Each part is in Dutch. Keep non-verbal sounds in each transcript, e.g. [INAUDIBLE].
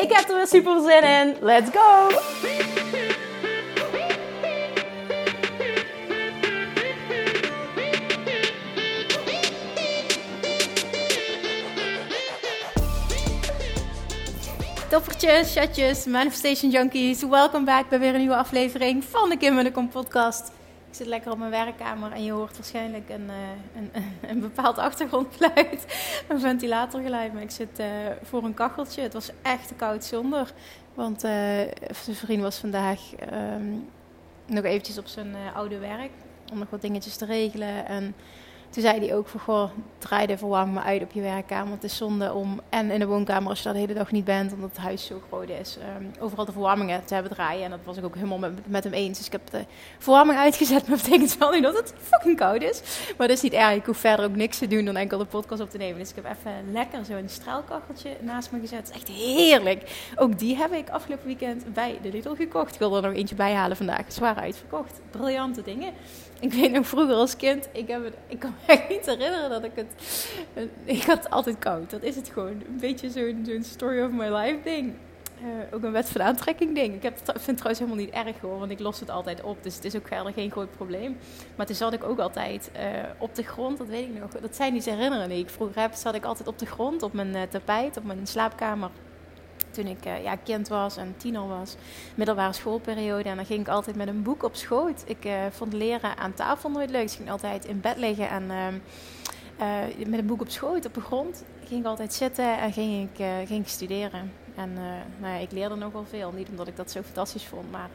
Ik heb er weer super zin in. Let's go! Toppertjes, chatjes, manifestation junkies. Welkom back bij weer een nieuwe aflevering van de Kim en de Kom podcast. Ik zit lekker op mijn werkkamer en je hoort waarschijnlijk een, uh, een, [LAUGHS] een, bepaald achtergrondgeluid. [LAUGHS] Een ventilatorgeluid, maar ik zit uh, voor een kacheltje. Het was echt koud zonder. Want uh, zijn vriend was vandaag um, nog eventjes op zijn oude werk. Om nog wat dingetjes te regelen en toen zei hij ook van, goh, draai de verwarming maar uit op je werkkamer. Het is zonde om, en in de woonkamer als je daar de hele dag niet bent, omdat het huis zo groot is, um, overal de verwarmingen te hebben draaien. En dat was ik ook helemaal met, met hem eens. Dus ik heb de verwarming uitgezet, [LAUGHS] maar betekent wel niet dat het fucking koud is. Maar dat is niet erg. Ik hoef verder ook niks te doen dan enkel de podcast op te nemen. Dus ik heb even lekker zo'n straalkacheltje naast me gezet. Het is echt heerlijk. Ook die heb ik afgelopen weekend bij de Lidl gekocht. Ik wil er nog eentje bij halen vandaag. Zwaar uitverkocht. Briljante dingen. Ik weet nog vroeger als kind, ik, heb ik kan me [LAUGHS] niet herinneren dat ik het. Ik had het altijd koud. Dat is het gewoon. Een beetje zo'n zo'n story of my life ding. Uh, ook een wet van aantrekking ding. Ik heb vind het trouwens helemaal niet erg hoor, want ik los het altijd op. Dus het is ook verder geen groot probleem. Maar toen zat ik ook altijd uh, op de grond, dat weet ik nog. Dat zijn die herinneren die ik vroeger heb. Zat ik altijd op de grond, op mijn uh, tapijt, op mijn slaapkamer toen ik uh, ja, kind was en tiener was, middelbare schoolperiode. En dan ging ik altijd met een boek op schoot. Ik uh, vond leren aan tafel nooit leuk. Dus ik ging altijd in bed liggen en uh, met een boek op schoot op de grond ging ik altijd zitten en ging ik, ging ik studeren. En nou ja, ik leerde nogal veel. Niet omdat ik dat zo fantastisch vond, maar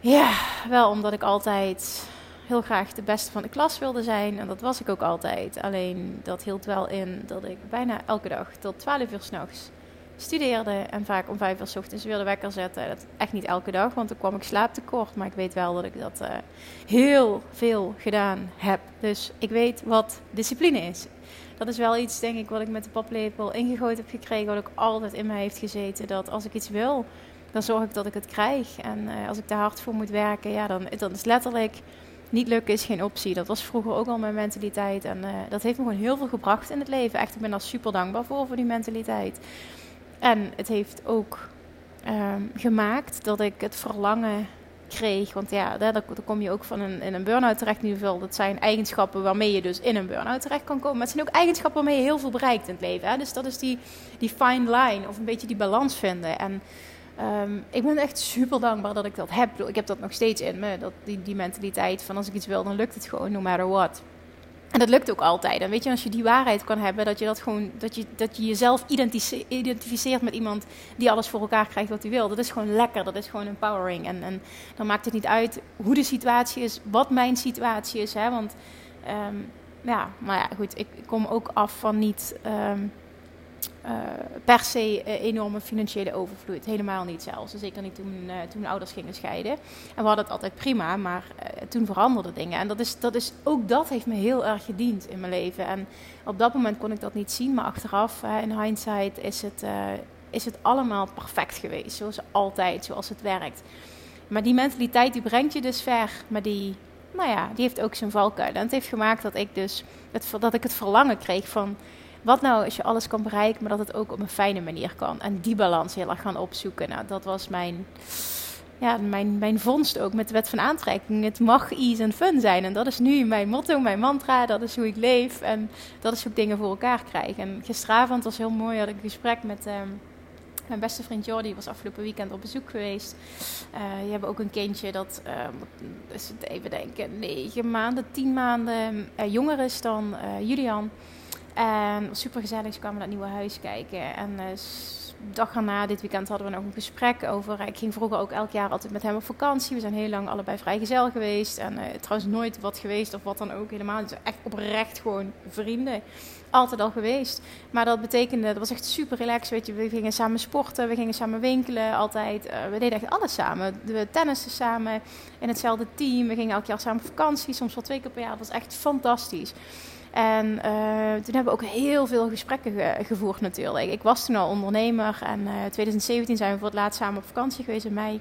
ja, wel omdat ik altijd heel graag de beste van de klas wilde zijn. En dat was ik ook altijd. Alleen dat hield wel in dat ik bijna elke dag tot 12 uur s'nachts studeerde en vaak om vijf uur s ochtends weer de wekker zette. Dat echt niet elke dag, want dan kwam ik slaaptekort. Maar ik weet wel dat ik dat uh, heel veel gedaan heb. Dus ik weet wat discipline is. Dat is wel iets, denk ik, wat ik met de paplepel ingegooid heb gekregen. Wat ook altijd in mij heeft gezeten. Dat als ik iets wil, dan zorg ik dat ik het krijg. En uh, als ik daar hard voor moet werken, ja, dan, dan is letterlijk niet lukken is geen optie. Dat was vroeger ook al mijn mentaliteit. En uh, dat heeft me gewoon heel veel gebracht in het leven. Echt, ik ben daar super dankbaar voor, voor die mentaliteit. En het heeft ook um, gemaakt dat ik het verlangen kreeg. Want ja, daar, kom je ook van een, in een burn-out terecht. In ieder geval, dat zijn eigenschappen waarmee je dus in een burn-out terecht kan komen. Maar het zijn ook eigenschappen waarmee je heel veel bereikt in het leven. Hè? Dus dat is die, die fine line of een beetje die balans vinden. En um, ik ben echt super dankbaar dat ik dat heb. Ik heb dat nog steeds in me. Dat, die, die mentaliteit van als ik iets wil, dan lukt het gewoon, no matter what. En dat lukt ook altijd. En weet je, als je die waarheid kan hebben, dat je dat gewoon, dat je, dat je jezelf identificeert met iemand die alles voor elkaar krijgt wat hij wil. Dat is gewoon lekker, dat is gewoon empowering. En, en dan maakt het niet uit hoe de situatie is, wat mijn situatie is. Hè? Want um, ja, maar ja, goed, ik kom ook af van niet. Um, uh, per se uh, enorme financiële overvloed. Helemaal niet zelfs. Zeker niet toen, uh, toen mijn ouders gingen scheiden. En we hadden het altijd prima, maar toen veranderden dingen. En dat is, dat is, ook dat heeft me heel erg gediend in mijn leven. En op dat moment kon ik dat niet zien, maar achteraf, in hindsight, is het, is het allemaal perfect geweest. Zoals altijd, zoals het werkt. Maar die mentaliteit die brengt je dus ver. Maar die, nou ja, die heeft ook zijn valkuil. En het heeft gemaakt dat ik dus het, dat ik het verlangen kreeg van wat nou als je alles kan bereiken, maar dat het ook op een fijne manier kan. En die balans heel erg gaan opzoeken. Nou, dat was mijn, ja, mijn, mijn vondst ook met de wet van aantrekking. Het mag ease en fun zijn. En dat is nu mijn motto, mijn mantra. Dat is hoe ik leef. En dat is hoe ik dingen voor elkaar krijg. En gisteravond was heel mooi. Had ik een gesprek met... Um, mijn beste vriend Jordi was afgelopen weekend op bezoek geweest. Uh, die hebben ook een kindje dat, uh, is het even denken, negen maanden, tien maanden uh, jonger is dan Julian. En super gezellig, ze kwamen naar het nieuwe huis kijken. En uh, dag erna, dit weekend hadden we nog een gesprek over. Ik ging vroeger ook elk jaar altijd met hem op vakantie. We zijn heel lang allebei vrijgezel geweest. En uh, trouwens nooit wat geweest of wat dan ook helemaal. Dus echt oprecht gewoon vrienden. Altijd al geweest. Maar dat betekende, dat was echt super relaxed. Weet je, we gingen samen sporten, we gingen samen winkelen. Altijd. We deden echt alles samen. We tennisten samen in hetzelfde team. We gingen elk jaar samen op vakantie. Soms wel twee keer per jaar. Dat was echt fantastisch. En uh, toen hebben we ook heel veel gesprekken gevoerd natuurlijk. Ik was toen al ondernemer en in uh, 2017 zijn we voor het laatst samen op vakantie geweest in mei.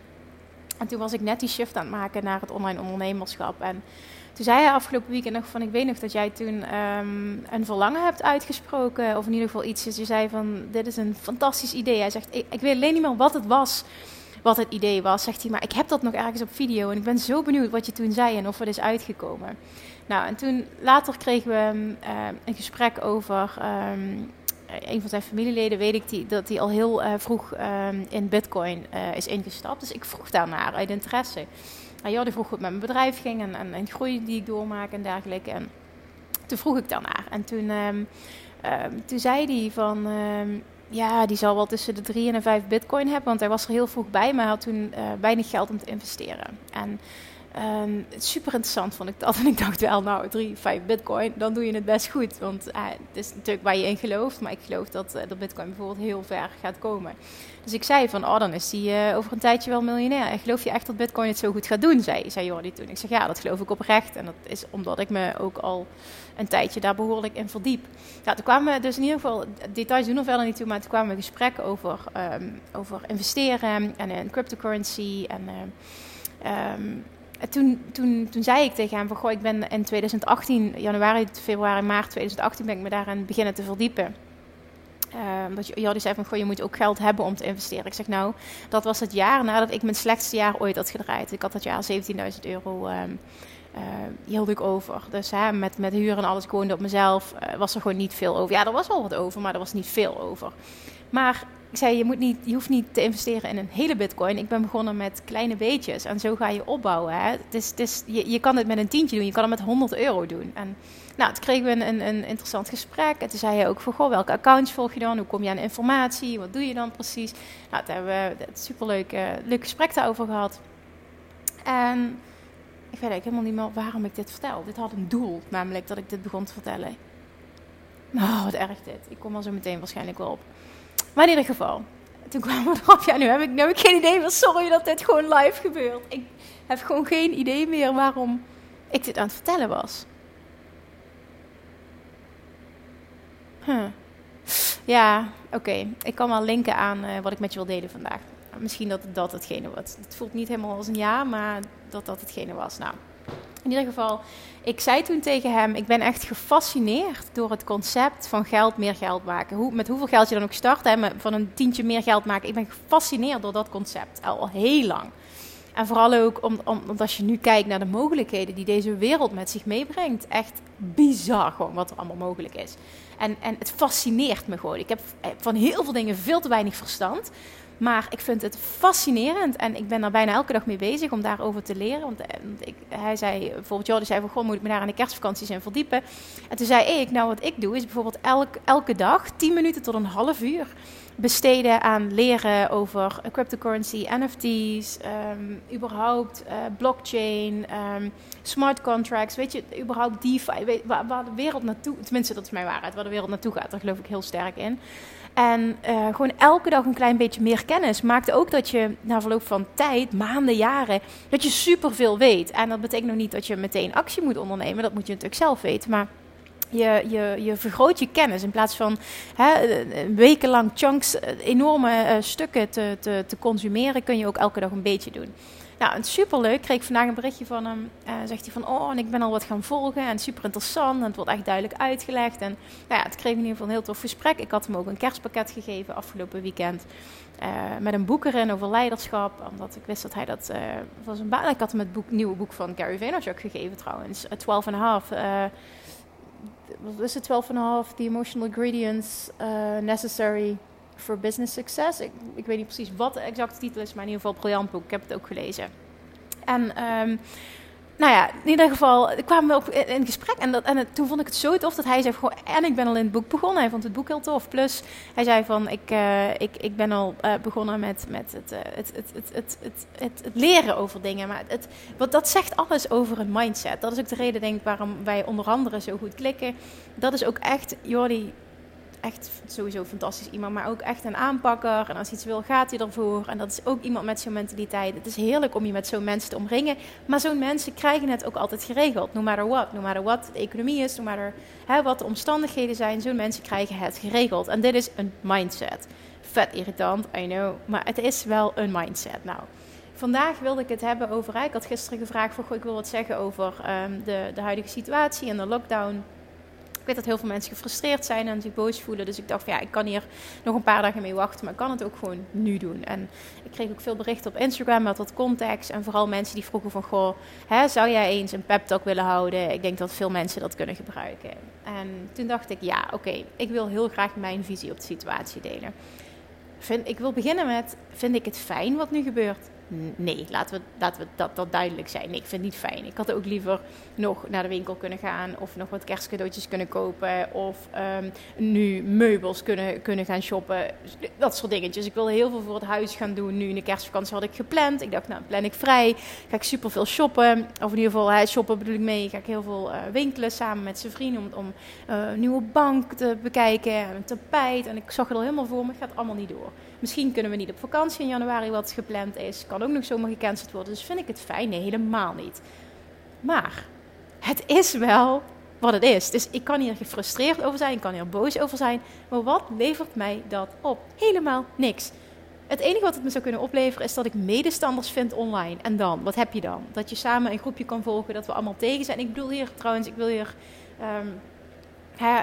En toen was ik net die shift aan het maken naar het online ondernemerschap. En toen zei hij afgelopen weekend nog van, ik weet nog dat jij toen um, een verlangen hebt uitgesproken. Of in ieder geval iets. Dus je zei van, dit is een fantastisch idee. Hij zegt, ik, ik weet alleen niet meer wat het was wat het idee was. Zegt hij, maar ik heb dat nog ergens op video. En ik ben zo benieuwd wat je toen zei en of het is uitgekomen. Nou, en toen later kregen we uh, een gesprek over. Um, een van zijn familieleden weet ik die, dat hij al heel uh, vroeg um, in Bitcoin uh, is ingestapt. Dus ik vroeg daarnaar uit interesse. Hij ja, die vroeg hoe het met mijn bedrijf ging en, en, groei die ik doormaak en dergelijke. En toen vroeg ik daarnaar. En toen, toen zei hij van ja, die zal wel tussen de 3 en de 5 bitcoin hebben. Want hij was er heel vroeg bij, maar had toen weinig geld om te investeren. En um, super interessant vond ik dat. [LAUGHS] En ik dacht wel, nou, 3, 5 bitcoin, dan doe je het best goed. Want uh, het is natuurlijk waar je in gelooft. Maar ik geloof dat, uh, dat bitcoin bijvoorbeeld heel ver gaat komen. Dus ik zei van, oh, dan is hij over een tijdje wel miljonair. En geloof je echt dat bitcoin het zo goed gaat doen, zei, zei Jordi toen. Ik zeg, ja, dat geloof ik oprecht. En dat is omdat ik me ook al een tijdje daar behoorlijk in verdiep. Ja, toen kwamen dus in ieder geval, details doen er verder niet toe, maar toen kwamen we gesprekken over, um, over investeren en in cryptocurrency. En um, toen, toen, toen zei ik tegen hem van, goh, ik ben in 2018, januari, februari, maart 2018 ben ik me daarin beginnen te verdiepen. Uh, Jordi zei van, goh, je moet ook geld hebben om te investeren. Ik zeg, nou, dat was het jaar nadat ik mijn slechtste jaar ooit had gedraaid. Ik had dat jaar 17.000 euro um, uh, hield ik over. Dus hè, met, met huur en alles, ik op mezelf, uh, was er gewoon niet veel over. Ja, er was wel wat over, maar er was niet veel over. Maar ik zei, je, moet niet, je hoeft niet te investeren in een hele bitcoin. Ik ben begonnen met kleine beetjes en zo ga je opbouwen. Hè. Het is, het is, je, je kan het met een tientje doen, je kan het met 100 euro doen. En nou, toen kregen we een, een, interessant gesprek. En toen zei hij ook van, goh, welke accounts volg je dan? Hoe kom je aan informatie? Wat doe je dan precies? Nou, toen hebben we een superleuk uh, leuk gesprek daarover gehad. En ik weet eigenlijk helemaal niet meer waarom ik dit vertel. Dit had een doel, namelijk dat ik dit begon te vertellen. Nou, wat erg dit. Ik kom er zo meteen waarschijnlijk wel op. Maar in ieder geval, toen kwamen we erop. Ja, nu heb ik, nu heb ik geen idee meer. Sorry dat dit gewoon live gebeurt. Ik heb gewoon geen idee meer waarom ik dit aan het vertellen was. Ja, oké. Ik kan wel linken aan uh, wat ik met je wil delen vandaag. Misschien dat dat hetgene was. Het voelt niet helemaal als een ja, maar dat dat hetgene was. Nou, in ieder geval, ik zei toen tegen hem: Ik ben echt gefascineerd door het concept van geld, meer geld maken. Hoe, met hoeveel geld je dan ook start, hè, van een tientje meer geld maken. Ik ben gefascineerd door dat concept al, heel lang. En vooral ook om, om, omdat als je nu kijkt naar de mogelijkheden die deze wereld met zich meebrengt. Echt bizar gewoon wat er allemaal mogelijk is. En, en het fascineert me gewoon. Ik heb van heel veel dingen veel te weinig verstand. Maar ik vind het fascinerend en ik ben er bijna elke dag mee bezig om daarover te leren. Want eh, ik, hij zei, bijvoorbeeld Jordi zei van, goh, moet ik me daar aan de kerstvakanties in verdiepen? En toen zei ik, nou wat ik doe is bijvoorbeeld elk, elke dag 10 minuten tot een half uur besteden aan leren over cryptocurrency, NFT's, um, überhaupt uh, blockchain, um, smart contracts, weet je, überhaupt DeFi, waar, de wereld naartoe, tenminste dat is mijn waarheid, waar de wereld naartoe gaat, daar geloof ik heel sterk in. En uh, gewoon elke dag een klein beetje meer kennis maakt ook dat je na verloop van tijd, maanden, jaren, dat je superveel weet. En dat betekent nog niet dat je meteen actie moet ondernemen, dat moet je natuurlijk zelf weten, maar je, je, je vergroot je kennis in plaats van hè, wekenlang chunks, eh, enorme stukken te, te, te consumeren, kun je ook elke dag een beetje doen. Nou, superleuk. Kreeg ik vandaag een berichtje van hem. Zegt hij van, oh, en ik ben al wat gaan volgen. En super interessant. En het wordt echt duidelijk uitgelegd. En nou ja, het kreeg in ieder geval een heel tof gesprek. Ik had hem ook een kerstpakket gegeven afgelopen weekend. Met een boek erin over leiderschap. Omdat ik wist dat hij dat uh, was een baan. Ik had hem het boek, nieuwe boek van Gary Vaynerchuk gegeven trouwens. 12 and a half. Is het? 12 and a half. The emotional ingredients necessary for Business Success. Ik, ik, weet niet precies wat de exacte titel is, maar in ieder geval briljant boek. Ik heb het ook gelezen. En um, nou ja, in ieder geval kwamen we op in gesprek. En, dat, en toen vond ik het zo tof dat hij zei gewoon... En ik ben al in het boek begonnen. Hij vond het boek heel tof. Plus, hij zei van... Ik, uh, ik, ik ben al uh, begonnen met, met het, uh, het, het, het, het, het, het, het, leren over dingen. Maar het, wat, dat zegt alles over een mindset. Dat is ook de reden, denk ik, waarom wij onder andere zo goed klikken. Dat is ook echt... Jordi, echt sowieso fantastisch iemand, maar ook echt een aanpakker. En als iets wil, gaat hij ervoor. En dat is ook iemand met zo'n mentaliteit. Het is heerlijk om je met zo'n mensen te omringen. Maar zo'n mensen krijgen het ook altijd geregeld. No matter what. No matter what de economie is, no matter hè, wat de omstandigheden zijn. Zo'n mensen krijgen het geregeld. En dit is een mindset. Vet irritant, I know. Maar het is wel een mindset. Nou, vandaag wilde ik het hebben over... Ik had gisteren gevraagd, voor, ik wil wat zeggen over um, de, de huidige situatie en de lockdown ik weet dat heel veel mensen gefrustreerd zijn en zich boos voelen. Dus ik dacht, ja, ik kan hier nog een paar dagen mee wachten, maar ik kan het ook gewoon nu doen. En ik kreeg ook veel berichten op Instagram met wat context. En vooral mensen die vroegen van, goh, hè, zou jij eens een pep talk willen houden? Ik denk dat veel mensen dat kunnen gebruiken. En toen dacht ik, ja, oké, ik wil heel graag mijn visie op de situatie delen. Vind, ik wil beginnen met, vind ik het fijn wat nu gebeurt? Nee, laten we, laten we dat, dat duidelijk zijn. Ik vind het niet fijn. Ik had ook liever nog naar de winkel kunnen gaan of nog wat kerstcadeautjes kunnen kopen of um, nu meubels kunnen, kunnen gaan shoppen. Dat soort dingetjes. Ik wil heel veel voor het huis gaan doen. Nu in de kerstvakantie had ik gepland. Ik dacht, nou plan ik vrij. Ga ik super veel shoppen. Of in ieder geval, hè, shoppen bedoel ik mee. Ga ik heel veel uh, winkelen samen met zijn vrienden om, om uh, een nieuwe bank te bekijken. En een tapijt. En ik zag het al helemaal voor me. Gaat allemaal niet door. Misschien kunnen we niet op vakantie in januari wat gepland is. Kan ook nog zomaar gecanceld worden. Dus vind ik het fijn? Helemaal niet. Maar het is wel wat het is. Dus ik kan hier gefrustreerd over zijn. Ik kan hier boos over zijn. Maar wat levert mij dat op? Helemaal niks. Het enige wat het me zou kunnen opleveren is dat ik medestanders vind online. En dan, wat heb je dan? Dat je samen een groepje kan volgen, dat we allemaal tegen zijn. Ik bedoel hier trouwens, ik wil hier um, hè,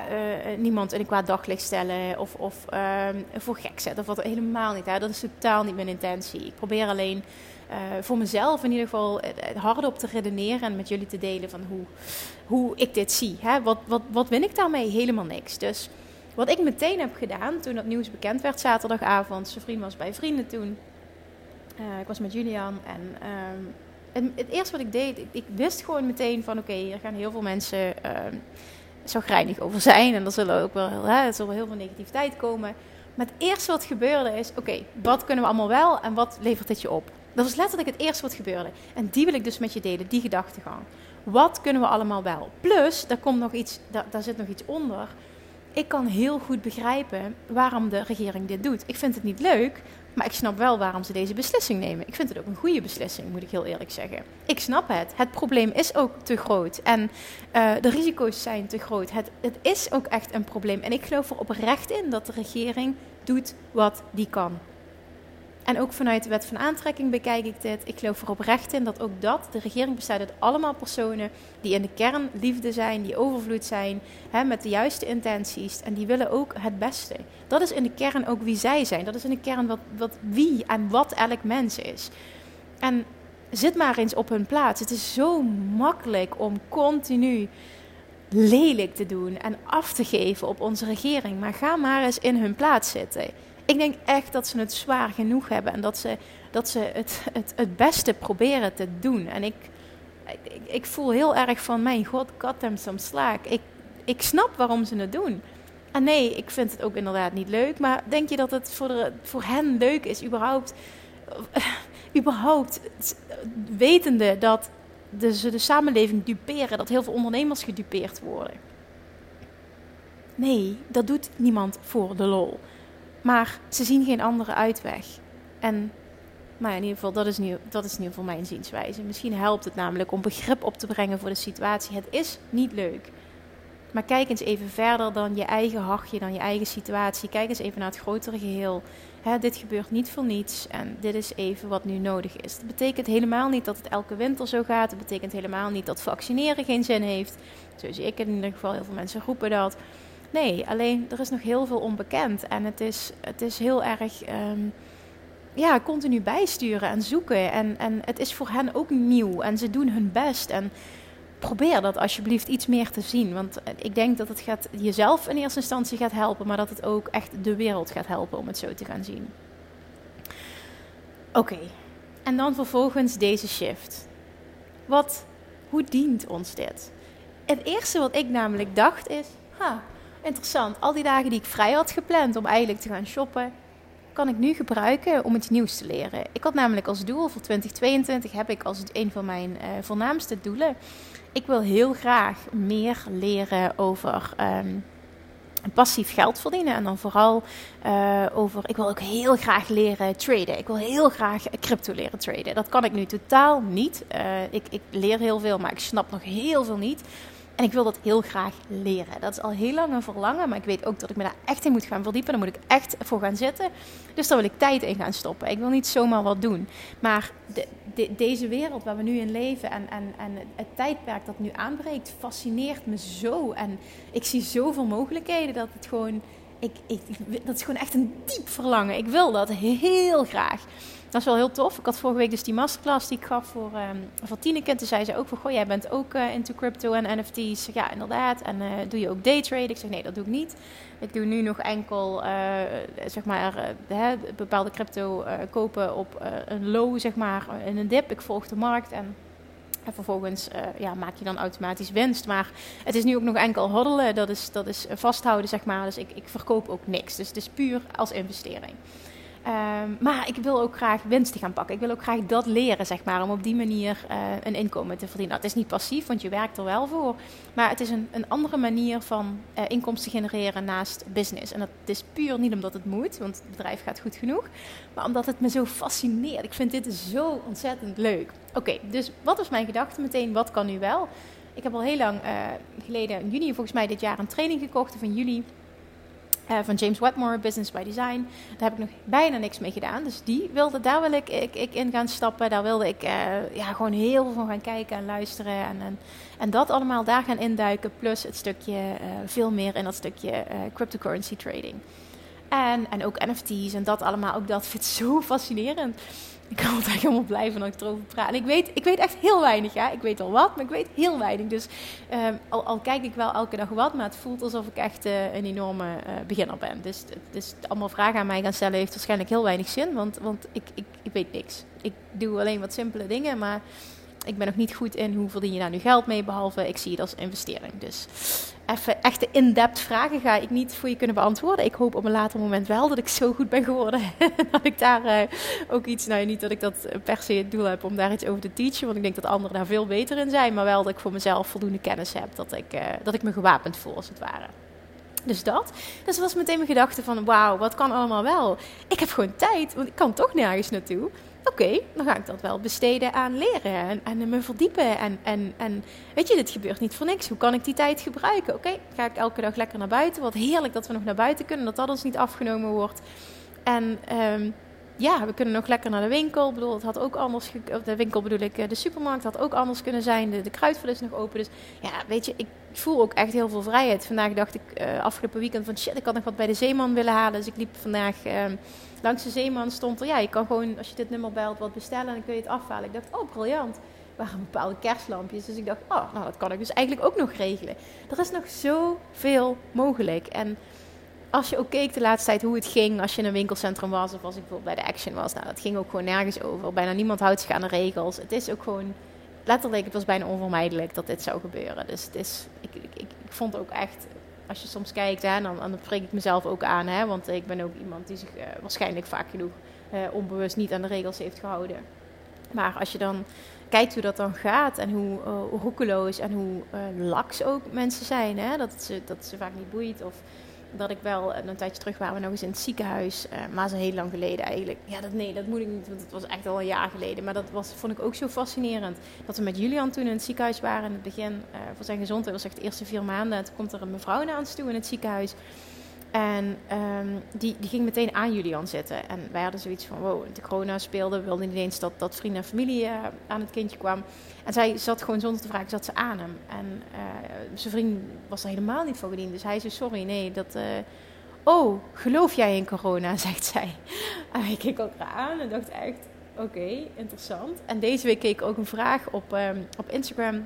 uh, niemand in een kwaad daglicht stellen of, of um, voor gek zetten. Of wat helemaal niet. Hè. Dat is totaal niet mijn intentie. Ik probeer alleen uh, voor mezelf in ieder geval hardop te redeneren en met jullie te delen van hoe, hoe ik dit zie. Hè. Wat, wat, wat win ik daarmee? Helemaal niks. Dus wat ik meteen heb gedaan toen dat nieuws bekend werd zaterdagavond. Zijn vriend was bij vrienden toen. Ik was met Julian en... Het, het, eerste wat ik deed, ik, wist gewoon meteen van oké, hier gaan heel veel mensen uh, zo grijnig over zijn. En er zullen ook wel, hè, er heel veel negativiteit komen. Maar het eerste wat gebeurde is, oké, wat kunnen we allemaal wel en wat levert dit je op? Dat was letterlijk het eerste wat gebeurde. En die wil ik dus met je delen, die gedachtegang. Wat kunnen we allemaal wel? Plus, daar komt nog iets, daar zit nog iets onder. Ik kan heel goed begrijpen waarom de regering dit doet. Ik vind het niet leuk, maar ik snap wel waarom ze deze beslissing nemen. Ik vind het ook een goede beslissing, moet ik heel eerlijk zeggen. Ik snap het. Het probleem is ook te groot. En uh, de risico's zijn te groot. Het, het is ook echt een probleem. En ik geloof er oprecht in dat de regering doet wat die kan. En ook vanuit de wet van aantrekking bekijk ik dit. Ik geloof er oprecht in dat ook dat, de regering bestaat uit allemaal personen die in de kern liefde zijn, die overvloed zijn, hè, met de juiste intenties. En die willen ook het beste. Dat is in de kern ook wie zij zijn. Dat is in de kern wat, wat wie en wat elk mens is. En zit maar eens op hun plaats. Het is zo makkelijk om continu lelijk te doen en af te geven op onze regering. Maar ga maar eens in hun plaats zitten. Ik denk echt dat ze het zwaar genoeg hebben en dat ze, dat ze het, het, het beste proberen te doen. En ik, ik, ik voel heel erg van, mijn god, kat hem some slaak. Ik, ik snap waarom ze het doen. En nee, ik vind het ook inderdaad niet leuk. Maar denk je dat het voor, de, voor hen leuk is, überhaupt, überhaupt wetende dat de, ze de samenleving duperen, dat heel veel ondernemers gedupeerd worden? Nee, dat doet niemand voor de lol. Maar ze zien geen andere uitweg. En maar in ieder geval, dat is, nu, dat is in ieder mijn zienswijze. Misschien helpt het namelijk om begrip op te brengen voor de situatie. Het is niet leuk. Maar kijk eens even verder dan je eigen hachje, dan je eigen situatie. Kijk eens even naar het grotere geheel. dit gebeurt niet voor niets en dit is even wat nu nodig is. Dat betekent helemaal niet dat het elke winter zo gaat. Het betekent helemaal niet dat vaccineren geen zin heeft. Zo zie ik in ieder geval. Heel veel mensen roepen dat. Nee, alleen er is nog heel veel onbekend. En het is, het is heel erg um, ja, continu bijsturen en zoeken. En, en het is voor hen ook nieuw. En ze doen hun best. En probeer dat alsjeblieft iets meer te zien. Want ik denk dat het gaat jezelf in eerste instantie gaat helpen. Maar dat het ook echt de wereld gaat helpen om het zo te gaan zien. Oké. En dan vervolgens deze shift. Wat hoe dient ons dit? Het eerste wat ik namelijk dacht is, ha, interessant. Al die dagen die ik vrij had gepland om eigenlijk te gaan shoppen, kan ik nu gebruiken om iets nieuws te leren. Ik had namelijk als doel voor 2022, heb ik als een van mijn uh, voornaamste doelen, ik wil heel graag meer leren over um, passief geld verdienen. En dan vooral uh, over, ik wil ook heel graag leren traden. Ik wil heel graag crypto leren traden. Dat kan ik nu totaal niet. Uh, ik, ik leer heel veel, maar ik snap nog heel veel niet. En ik wil dat heel graag leren. Dat is al heel lang een verlangen, maar ik weet ook dat ik me daar echt in moet gaan verdiepen. Daar moet ik echt voor gaan zitten. Dus daar wil ik tijd in gaan stoppen. Ik wil niet zomaar wat doen. Maar de, de, deze wereld waar we nu in leven en, en, en het tijdperk dat nu aanbreekt, fascineert me zo. En ik zie zoveel mogelijkheden dat het gewoon. Ik, ik, dat is gewoon echt een diep verlangen. Ik wil dat heel graag. Dat is wel heel tof. Ik had vorige week dus die masterclass die ik gaf voor, um, voor Tineke. Toen zei ze ook van, goh, jij bent ook uh, into crypto en NFT's. Ja, inderdaad. En uh, doe je ook daytrade? Ik zeg, nee, dat doe ik niet. Ik doe nu nog enkel, uh, zeg maar, bepaalde crypto kopen op een low, zeg maar, in een dip. Ik volg de markt en... En vervolgens uh, ja, maak je dan automatisch winst. Maar het is nu ook nog enkel hoddelen. Dat is, dat is vasthouden, zeg maar. Dus ik, ik verkoop ook niks. Dus het is puur als investering. Um, maar ik wil ook graag winsten gaan pakken. Ik wil ook graag dat leren, zeg maar, om op die manier uh, een inkomen te verdienen. Nou, het is niet passief, want je werkt er wel voor. Maar het is een, een andere manier van uh, inkomsten genereren naast business. En dat is puur niet omdat het moet, want het bedrijf gaat goed genoeg. Maar omdat het me zo fascineert. Ik vind dit zo ontzettend leuk. Oké, dus wat was mijn gedachte meteen? Wat kan nu wel? Ik heb al heel lang uh, geleden, in juni volgens mij dit jaar, een training gekocht. In juli uh, van James Wedmore, Business by Design. Daar heb ik nog bijna niks mee gedaan. Dus die wilde, daar wil ik, ik, in gaan stappen. Daar wilde ik uh, ja, gewoon heel veel van gaan kijken en luisteren. En, en, en dat allemaal daar gaan induiken. Plus het stukje, uh, veel meer in dat stukje cryptocurrency trading. En, en ook NFT's en dat allemaal. Ook dat vind ik zo fascinerend. Ik kan altijd helemaal blij van ik erover praat. En ik weet, ik weet echt heel weinig. Ja? Ik weet al wat, maar ik weet heel weinig. Dus um, al, kijk ik wel elke dag wat, maar het voelt alsof ik echt uh, een enorme uh, beginner ben. Dus, dus allemaal vragen aan mij gaan stellen heeft waarschijnlijk heel weinig zin. Want, want ik, ik weet niks. Ik doe alleen wat simpele dingen, maar ik ben nog niet goed in hoe verdien je daar nu geld mee, behalve ik zie het als investering. Dus even echte in-depth vragen ga ik niet voor je kunnen beantwoorden. Ik hoop op een later moment wel dat ik zo goed ben geworden. [LAUGHS] dat ik daar uh, ook iets, nou niet dat ik dat per se het doel heb om daar iets over te teachen, want ik denk dat anderen daar veel beter in zijn, maar wel dat ik voor mezelf voldoende kennis heb, dat ik, uh, dat ik me gewapend voel als het ware. Dus dat. Dus dat was meteen mijn gedachte van, wauw, wat kan allemaal wel? Ik heb gewoon tijd, want ik kan toch nergens naartoe. Oké, dan ga ik dat wel besteden aan leren en, me verdiepen. En, en, en weet je, dit gebeurt niet voor niks. Hoe kan ik die tijd gebruiken? Oké, ga ik elke dag lekker naar buiten. Wat heerlijk dat we nog naar buiten kunnen, dat dat ons niet afgenomen wordt. En um, ja, we kunnen nog lekker naar de winkel. Ik bedoel, het had ook anders. De winkel bedoel ik, eh, de supermarkt had ook anders kunnen zijn. De, de kruidvat is nog open. Dus ja, weet je, ik voel ook echt heel veel vrijheid. Vandaag dacht ik uh, afgelopen weekend van shit, ik had nog wat bij de zeeman willen halen. Dus ik liep vandaag uh, langs de zeeman. Stond er, ja, je kan gewoon als je dit nummer belt wat bestellen en dan kun je het afhalen. Ik dacht, oh briljant. Er waren bepaalde kerstlampjes. Dus ik dacht, oh, nou dat kan ik dus eigenlijk ook nog regelen. Er is nog zoveel mogelijk. En als je ook keek de laatste tijd hoe het ging als je in een winkelcentrum was of als ik bijvoorbeeld bij de Action was, nou, dat ging ook gewoon nergens over. Bijna niemand houdt zich aan de regels. Het is ook gewoon, letterlijk, het was bijna onvermijdelijk dat dit zou gebeuren. Dus het is, ik, ik, ik, ik vond ook echt, als je soms kijkt, hè, dan, dan spreek ik mezelf ook aan, hè, want ik ben ook iemand die zich uh, waarschijnlijk vaak genoeg uh, onbewust niet aan de regels heeft gehouden. Maar als je dan kijkt hoe dat dan gaat en hoe uh, roekeloos en hoe laks ook mensen zijn, hè, dat, ze, dat ze vaak niet boeit of dat ik wel een tijdje terug waren we nog eens in het ziekenhuis. Uh, maar zo heel lang geleden eigenlijk. Ja, dat, nee, dat moet ik niet, want het was echt al een jaar geleden. Maar dat was, vond ik ook zo fascinerend. Dat we met Julian toen in het ziekenhuis waren in het begin uh, voor zijn gezondheid. Was echt de eerste vier maanden. En toen komt er een mevrouw naar ons toe in het ziekenhuis. En um, die, die ging meteen aan Julian zitten. En wij hadden zoiets van, wow, de corona speelde. We wilden niet eens dat, dat vrienden en familie uh, aan het kindje kwam. En zij zat gewoon zonder te vragen, zat ze aan hem. En uh, zijn vriend was er helemaal niet voor gediend. Dus hij zei, sorry, nee, dat... Uh, oh, geloof jij in corona, [LAUGHS] zegt zij. En ik keek elkaar aan en dacht echt, oké, interessant. En deze week keek ik ook een vraag op, um, op Instagram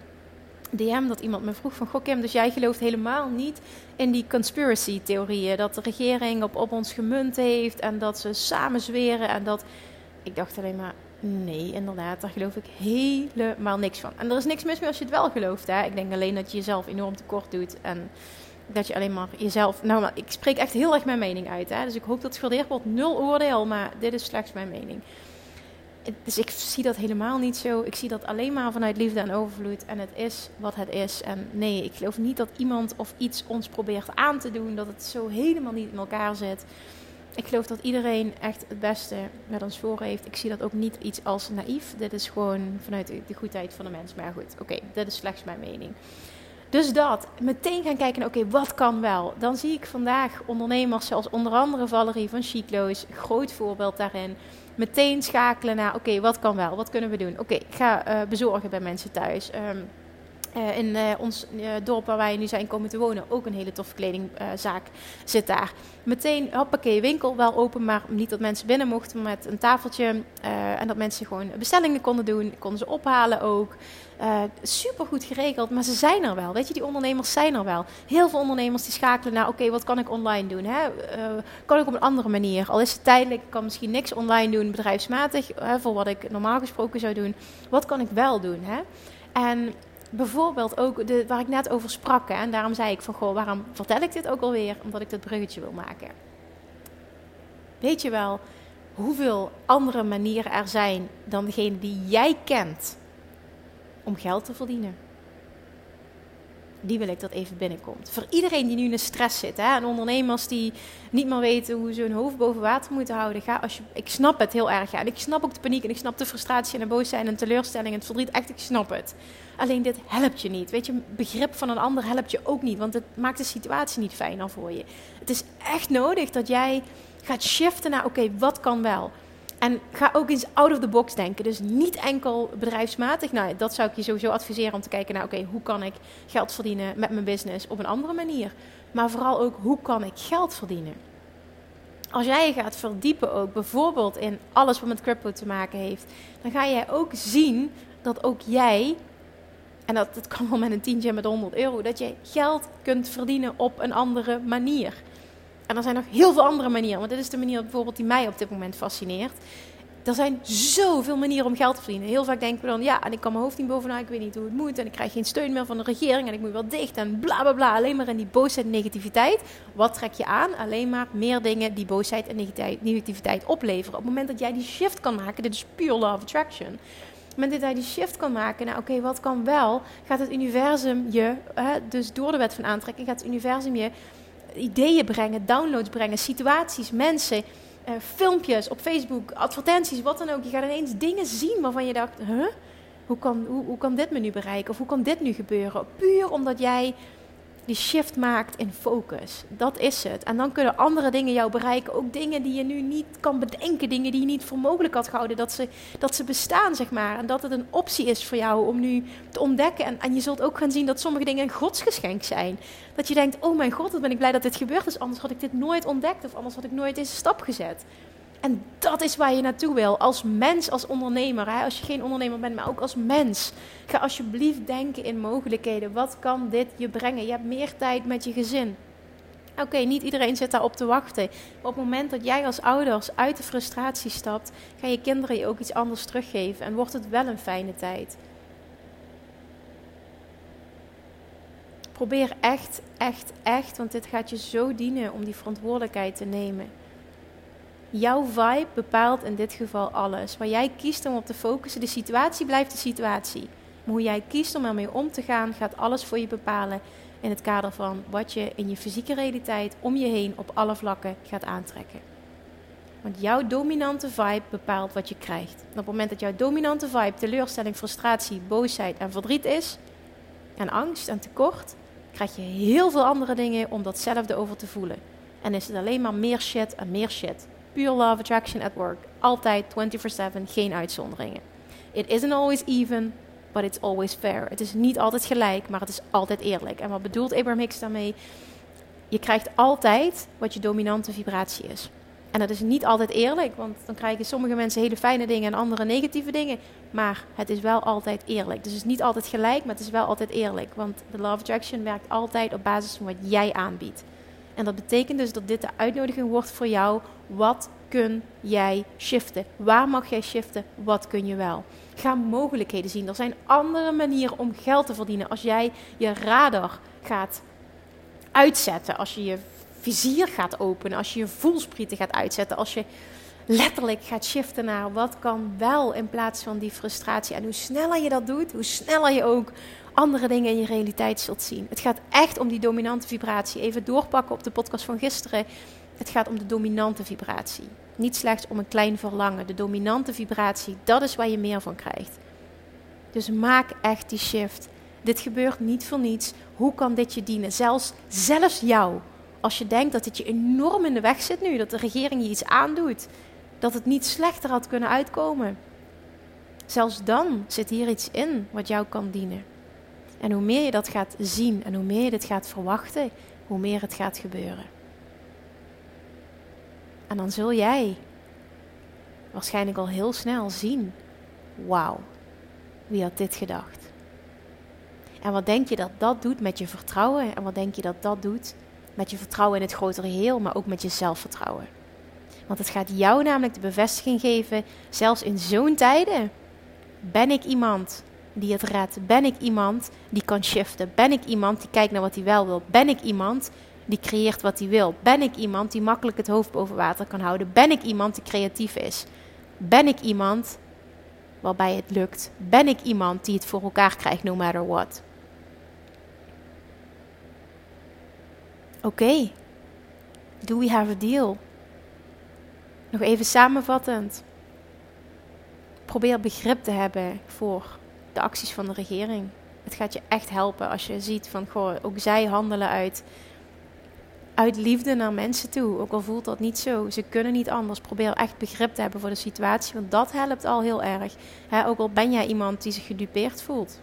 DM dat iemand me vroeg van... Goh Kim, dus jij gelooft helemaal niet in die conspiracy theorieën. Dat de regering op, op ons gemunt heeft en dat ze samen zweren en dat... Ik dacht alleen maar, Nee, inderdaad, daar geloof ik helemaal niks van. En er is niks mis mee als je het wel gelooft. Hè? Ik denk alleen dat je jezelf enorm tekort doet. En dat je alleen maar jezelf. Nou, maar ik spreek echt heel erg mijn mening uit. Hè? Dus ik hoop dat het gewaardeerd wordt. Nul oordeel, maar dit is slechts mijn mening. Dus ik zie dat helemaal niet zo. Ik zie dat alleen maar vanuit liefde en overvloed. En het is wat het is. En nee, ik geloof niet dat iemand of iets ons probeert aan te doen. Dat het zo helemaal niet in elkaar zit. Ik geloof dat iedereen echt het beste met ons voor heeft. Ik zie dat ook niet iets als naïef. Dit is gewoon vanuit de goedheid van de mens. Maar goed, oké, dit is slechts mijn mening. Dus dat, meteen gaan kijken oké, wat kan wel? Dan zie ik vandaag ondernemers zoals onder andere Valerie van Chicloos, groot voorbeeld daarin. Meteen schakelen naar, oké, wat kan wel? Wat kunnen we doen? Oké, ik ga uh, bezorgen bij mensen thuis. Um, uh, in uh, ons dorp waar wij nu zijn komen te wonen, ook een hele toffe kledingzaak zit daar. Meteen, hoppakee, winkel wel open, maar niet dat mensen binnen mochten met een tafeltje. en dat mensen gewoon bestellingen konden doen, konden ze ophalen ook. Super goed geregeld, maar ze zijn er wel. Weet je, die ondernemers zijn er wel. Heel veel ondernemers die schakelen naar: oké, wat kan ik online doen? Hè? Kan ik op een andere manier? Al is het tijdelijk, ik kan misschien niks online doen, bedrijfsmatig, hè, voor wat ik normaal gesproken zou doen. Wat kan ik wel doen? Hè? En bijvoorbeeld ook de, waar ik net over sprak, en daarom zei ik van: goh, waarom vertel ik dit ook alweer? Omdat ik dit bruggetje wil maken. Weet je wel hoeveel andere manieren er zijn dan degene die jij kent? om geld te verdienen. Die wil ik dat even binnenkomt. Voor iedereen die nu in stress zit, hè, en ondernemers die niet meer weten hoe ze hun hoofd boven water moeten houden. Ga als je, ik snap het heel erg. Ja. En ik snap ook de paniek en ik snap de frustratie en de boosheid en teleurstelling en het verdriet. Echt, ik snap het. Alleen dit helpt je niet. Weet je, begrip van een ander helpt je ook niet. Want het maakt de situatie niet fijner voor je. Het is echt nodig dat jij gaat shiften naar: oké, wat kan wel? En ga ook eens out of the box denken. Dus niet enkel bedrijfsmatig. Nou, dat zou ik je sowieso adviseren om te kijken naar: oké, hoe kan ik geld verdienen met mijn business op een andere manier? Maar vooral ook hoe kan ik geld verdienen? Als jij je gaat verdiepen ook bijvoorbeeld in alles wat met crypto te maken heeft, dan ga jij ook zien dat ook jij, en dat, dat kan wel met een tientje en met 100 euro, dat je geld kunt verdienen op een andere manier. En er zijn nog heel veel andere manieren. Want dit is de manier bijvoorbeeld die mij op dit moment fascineert. Er zijn zoveel manieren om geld te verdienen. Heel vaak denken we dan, ja, en ik kan mijn hoofd niet bovenaan, ik weet niet hoe het moet. En ik krijg geen steun meer van de regering en ik moet wel dicht en bla bla bla. Alleen maar in die boosheid en negativiteit. Wat trek je aan? Alleen maar meer dingen die boosheid en negativiteit opleveren. Op het moment dat jij die shift kan maken, dit is pure law of attraction. Op het moment dat jij die shift kan maken, nou oké, wat kan wel? Gaat het universum je, hè, dus door de wet van aantrekking, gaat het universum je ideeën brengen, downloads brengen, situaties, mensen, uh, filmpjes op Facebook, advertenties, wat dan ook. Je gaat ineens dingen zien waarvan je dacht, huh? Hoe kan, hoe, hoe kan dit me nu bereiken? Of hoe kan dit nu gebeuren? Puur omdat jij die shift maakt in focus. Dat is het. En dan kunnen andere dingen jou bereiken. Ook dingen die je nu niet kan bedenken. Dingen die je niet voor mogelijk had gehouden. Dat ze, dat ze bestaan, zeg maar. En dat het een optie is voor jou om nu te ontdekken. En, en je zult ook gaan zien dat sommige dingen een godsgeschenk zijn. Dat je denkt, oh mijn god, wat ben ik blij dat dit gebeurd is. Anders had ik dit nooit ontdekt. Of anders had ik nooit deze stap gezet. En dat is waar je naartoe wil. Als mens, als ondernemer. Hè? Als je geen ondernemer bent, maar ook als mens. Ga alsjeblieft denken in mogelijkheden. Wat kan dit je brengen? Je hebt meer tijd met je gezin. Oké, niet iedereen zit daarop te wachten. Maar op het moment dat jij als ouders uit de frustratie stapt, gaan je kinderen je ook iets anders teruggeven. En wordt het wel een fijne tijd. Probeer echt, echt, echt, want dit gaat je zo dienen om die verantwoordelijkheid te nemen. Jouw vibe bepaalt in dit geval alles. Waar jij kiest om op te focussen, de situatie blijft de situatie. Maar hoe jij kiest om ermee om te gaan, gaat alles voor je bepalen in het kader van wat je in je fysieke realiteit om je heen op alle vlakken gaat aantrekken. Want jouw dominante vibe bepaalt wat je krijgt. En op het moment dat jouw dominante vibe teleurstelling, frustratie, boosheid en verdriet is, en angst en tekort, krijg je heel veel andere dingen om datzelfde over te voelen. En is het alleen maar meer shit en meer shit. Pure Love Attraction at Work. Altijd 24/7, geen uitzonderingen. It isn't always even, but it's always fair. Het is niet altijd gelijk, maar het is altijd eerlijk. En wat bedoelt Abraham Hicks daarmee? Je krijgt altijd wat je dominante vibratie is. En dat is niet altijd eerlijk, want dan krijgen sommige mensen hele fijne dingen en andere negatieve dingen. Maar het is wel altijd eerlijk. Dus het is niet altijd gelijk, maar het is wel altijd eerlijk. Want de Love Attraction werkt altijd op basis van wat jij aanbiedt. En dat betekent dus dat dit de uitnodiging wordt voor jou. Wat kun jij shiften? Waar mag jij shiften? Wat kun je wel? Ga mogelijkheden zien. Er zijn andere manieren om geld te verdienen. Als jij je radar gaat uitzetten, als je je vizier gaat openen, als je je voelsprieten gaat uitzetten, als je letterlijk gaat shiften naar wat kan wel in plaats van die frustratie. En hoe sneller je dat doet, hoe sneller je ook andere dingen in je realiteit zult zien. Het gaat echt om die dominante vibratie. Even doorpakken op de podcast van gisteren. Het gaat om de dominante vibratie. Niet slechts om een klein verlangen. De dominante vibratie, dat is waar je meer van krijgt. Dus maak echt die shift. Dit gebeurt niet voor niets. Hoe kan dit je dienen? Zelfs, zelfs jou. Als je denkt dat het je enorm in de weg zit nu, dat de regering je iets aandoet, dat het niet slechter had kunnen uitkomen. Zelfs dan zit hier iets in wat jou kan dienen. En hoe meer je dat gaat zien en hoe meer je dit gaat verwachten, hoe meer het gaat gebeuren. En dan zul jij waarschijnlijk al heel snel zien: wauw, wie had dit gedacht? En wat denk je dat dat doet met je vertrouwen? En wat denk je dat dat doet met je vertrouwen in het grotere geheel, maar ook met je zelfvertrouwen? Want het gaat jou namelijk de bevestiging geven, zelfs in zo'n tijden. Ben ik iemand die het redt? Ben ik iemand die kan shiften? Ben ik iemand die kijkt naar wat hij wel wil? Ben ik iemand die creëert wat hij wil? Ben ik iemand die makkelijk het hoofd boven water kan houden? Ben ik iemand die creatief is? Ben ik iemand waarbij het lukt? Ben ik iemand die het voor elkaar krijgt, no matter what? Oké, do we have a deal? Nog even samenvattend. Probeer begrip te hebben voor de acties van de regering. Het gaat je echt helpen als je ziet van, goh, ook zij handelen uit, uit liefde naar mensen toe. Ook al voelt dat niet zo. Ze kunnen niet anders. Probeer echt begrip te hebben voor de situatie, want dat helpt al heel erg. ook al ben jij iemand die zich gedupeerd voelt.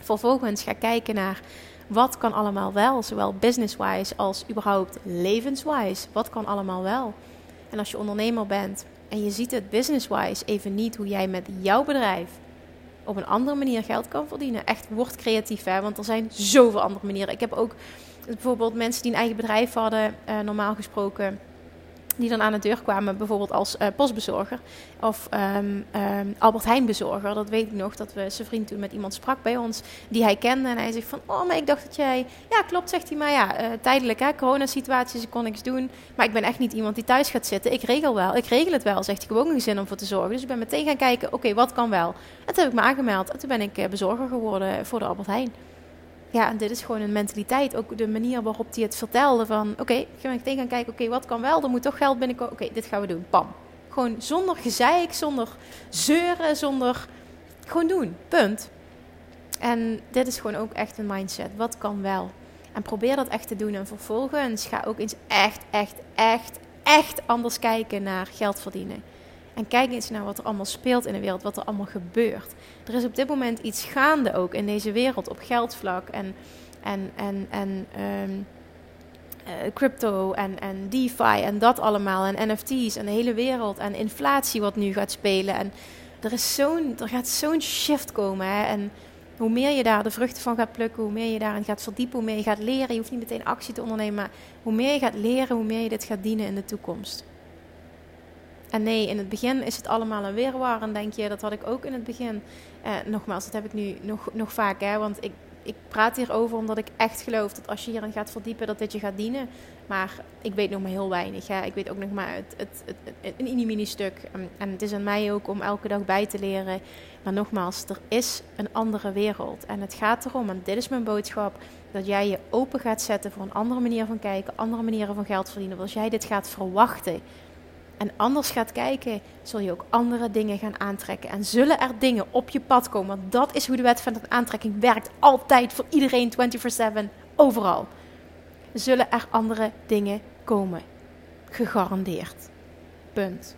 Vervolgens ga kijken naar wat kan allemaal wel, zowel business-wise als überhaupt levenswise. Wat kan allemaal wel? En als je ondernemer bent en je ziet het business-wise even niet hoe jij met jouw bedrijf op een andere manier geld kan verdienen. Echt, word creatief, hè? want er zijn zoveel andere manieren. Ik heb ook bijvoorbeeld mensen die een eigen bedrijf hadden, uh, normaal gesproken die dan aan de deur kwamen, bijvoorbeeld als uh, postbezorger of um, um, Albert Heijn bezorger. Dat weet ik nog, dat we zijn vriend toen met iemand sprak bij ons die hij kende. En hij zegt van, oh, maar ik dacht dat jij... Ja, klopt, zegt hij, maar ja, uh, tijdelijk hè, coronasituaties, ik kon niks doen. Maar ik ben echt niet iemand die thuis gaat zitten. Ik regel wel, ik regel het wel, zegt hij. Ik heb ook zin om voor te zorgen. Dus ik ben meteen gaan kijken, oké, wat kan wel? En toen heb ik me aangemeld en toen ben ik uh, bezorger geworden voor de Albert Heijn ja, en dit is gewoon een mentaliteit. Ook de manier waarop hij het vertelde van... Oké, okay, ga meteen gaan kijken, oké, wat kan wel? Er moet toch geld binnenkomen. Oké, dit gaan we doen. Pam. Gewoon zonder gezeik, zonder zeuren, zonder... Gewoon doen. Punt. En dit is gewoon ook echt een mindset. Wat kan wel? En probeer dat echt te doen. En vervolgens ga ook eens echt, echt, echt, echt anders kijken naar geld verdienen. En kijk eens naar wat er allemaal speelt in de wereld, wat er allemaal gebeurt. Er is op dit moment iets gaande ook in deze wereld op geldvlak en, en, en, en um, uh, crypto en, en DeFi en dat allemaal. En NFT's en de hele wereld en inflatie wat nu gaat spelen. En er, is zo'n, er gaat zo'n shift komen. Hè? En hoe meer je daar de vruchten van gaat plukken, hoe meer je daarin gaat verdiepen, hoe meer je gaat leren. Je hoeft niet meteen actie te ondernemen, maar hoe meer je gaat leren, hoe meer je dit gaat dienen in de toekomst. En nee, in het begin is het allemaal een weerwar. En denk je, dat had ik ook in het begin. Eh, nogmaals, dat heb ik nu nog, nog vaak. Hè, want ik, ik praat hierover omdat ik echt geloof dat als je hierin gaat verdiepen, dat dit je gaat dienen. Maar ik weet nog maar heel weinig. Hè. Ik weet ook nog maar het, het, een mini-mini stuk. En het is aan mij ook om elke dag bij te leren. Maar nogmaals, er is een andere wereld. En het gaat erom, en dit is mijn boodschap, dat jij je open gaat zetten voor een andere manier van kijken, andere manieren van geld verdienen. Als jij dit gaat verwachten, en anders gaat kijken, zul je ook andere dingen gaan aantrekken. En zullen er dingen op je pad komen. Want dat is hoe de wet van de aantrekking werkt. Altijd voor iedereen 24/7, overal. Zullen er andere dingen komen. Gegarandeerd. Punt.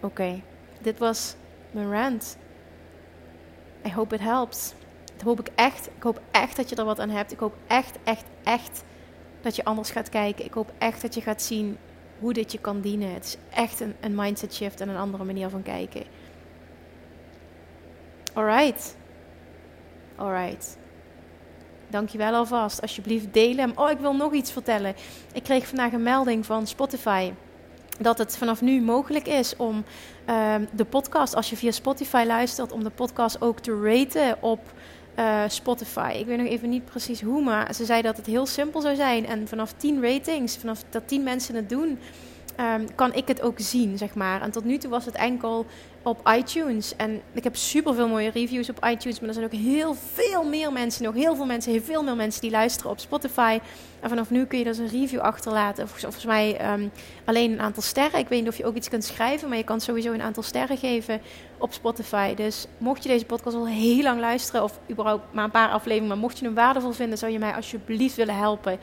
Oké, dit was mijn rant. I hope it helps. Dat hoop ik echt. Ik hoop echt dat je er wat aan hebt. Ik hoop echt, echt, echt dat je anders gaat kijken. Ik hoop echt dat je gaat zien hoe dit je kan dienen. Het is echt een, een mindset shift en een andere manier van kijken. Alright. Alright. dankjewel alvast. Alsjeblieft, deel hem. Oh, ik wil nog iets vertellen. Ik kreeg vandaag een melding van Spotify dat het vanaf nu mogelijk is om ehm, de podcast, als je via Spotify luistert, om de podcast ook te raten op uh, Spotify. Ik weet nog even niet precies hoe, maar ze zei dat het heel simpel zou zijn. En vanaf 10 ratings, vanaf dat 10 mensen het doen, um, kan ik het ook zien, zeg maar. En tot nu toe was het enkel op iTunes. En ik heb super veel mooie reviews op iTunes. Maar er zijn ook heel veel meer mensen, nog heel veel mensen, heel veel meer mensen die luisteren op Spotify. En vanaf nu kun je dus een review achterlaten. Volgens mij um, alleen een aantal sterren. Ik weet niet of je ook iets kunt schrijven, maar je kan sowieso een aantal sterren geven op Spotify. Dus mocht je deze podcast al heel lang luisteren, of überhaupt maar een paar afleveringen, maar mocht je hem waardevol vinden, zou je mij alsjeblieft willen helpen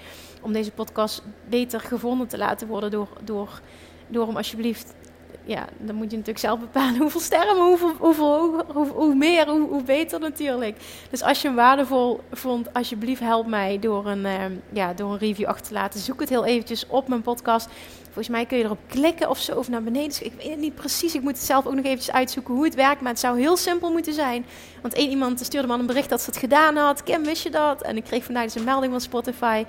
om deze podcast beter gevonden te laten worden door, door, door hem alsjeblieft ja, dan moet je natuurlijk zelf bepalen [LAUGHS] hoeveel sterren, hoeveel, hoeveel, hoe, hoe meer, hoe, hoe, beter natuurlijk. Dus als je hem waardevol vond, alsjeblieft help mij door een, uh, ja, door een review achter te laten. Zoek het heel eventjes op mijn podcast. Volgens mij kun je erop klikken of zo, of naar beneden. Dus ik weet het niet precies. Ik moet het zelf ook nog eventjes uitzoeken hoe het werkt. Maar het zou heel simpel moeten zijn. Want één iemand stuurde me een bericht dat ze het gedaan had. Kim, wist je dat? En ik kreeg vandaag dus een melding van Spotify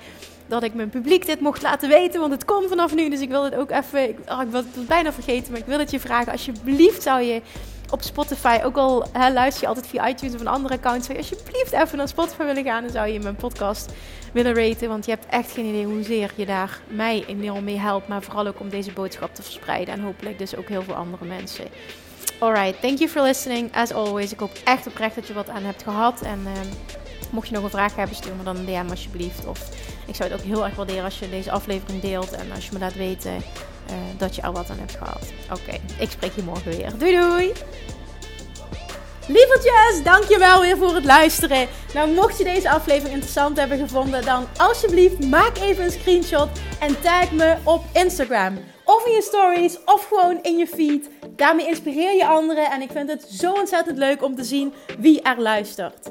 dat ik mijn publiek dit mocht laten weten. Want het komt vanaf nu. Dus ik wil het ook even. Ik, oh, ik was het bijna vergeten. Maar ik wil het je vragen. Alsjeblieft zou je op Spotify, ook al hè, luister je altijd via iTunes of een andere account, zou je alsjeblieft even naar Spotify willen gaan. Dan zou je mijn podcast willen raten. Want je hebt echt geen idee hoezeer je daar mij enorm mee helpt. Maar vooral ook om deze boodschap te verspreiden. En hopelijk dus ook heel veel andere mensen. Alright, thank you for listening. As always, ik hoop echt oprecht dat je wat aan hebt gehad. En uh, mocht je nog een vraag hebben, stuur me dan een DM alsjeblieft. Of ik zou het ook heel erg waarderen als je deze aflevering deelt. En als je me laat weten uh, dat je er wat aan hebt gehad. Oké, ik spreek je morgen weer. Doei doei! Lievertjes, dankjewel weer voor het luisteren. Nou, mocht je deze aflevering interessant hebben gevonden, dan alsjeblieft maak even een screenshot en tag me op Instagram. Of in je stories, of gewoon in je feed. Daarmee inspireer je anderen en ik vind het zo ontzettend leuk om te zien wie er luistert.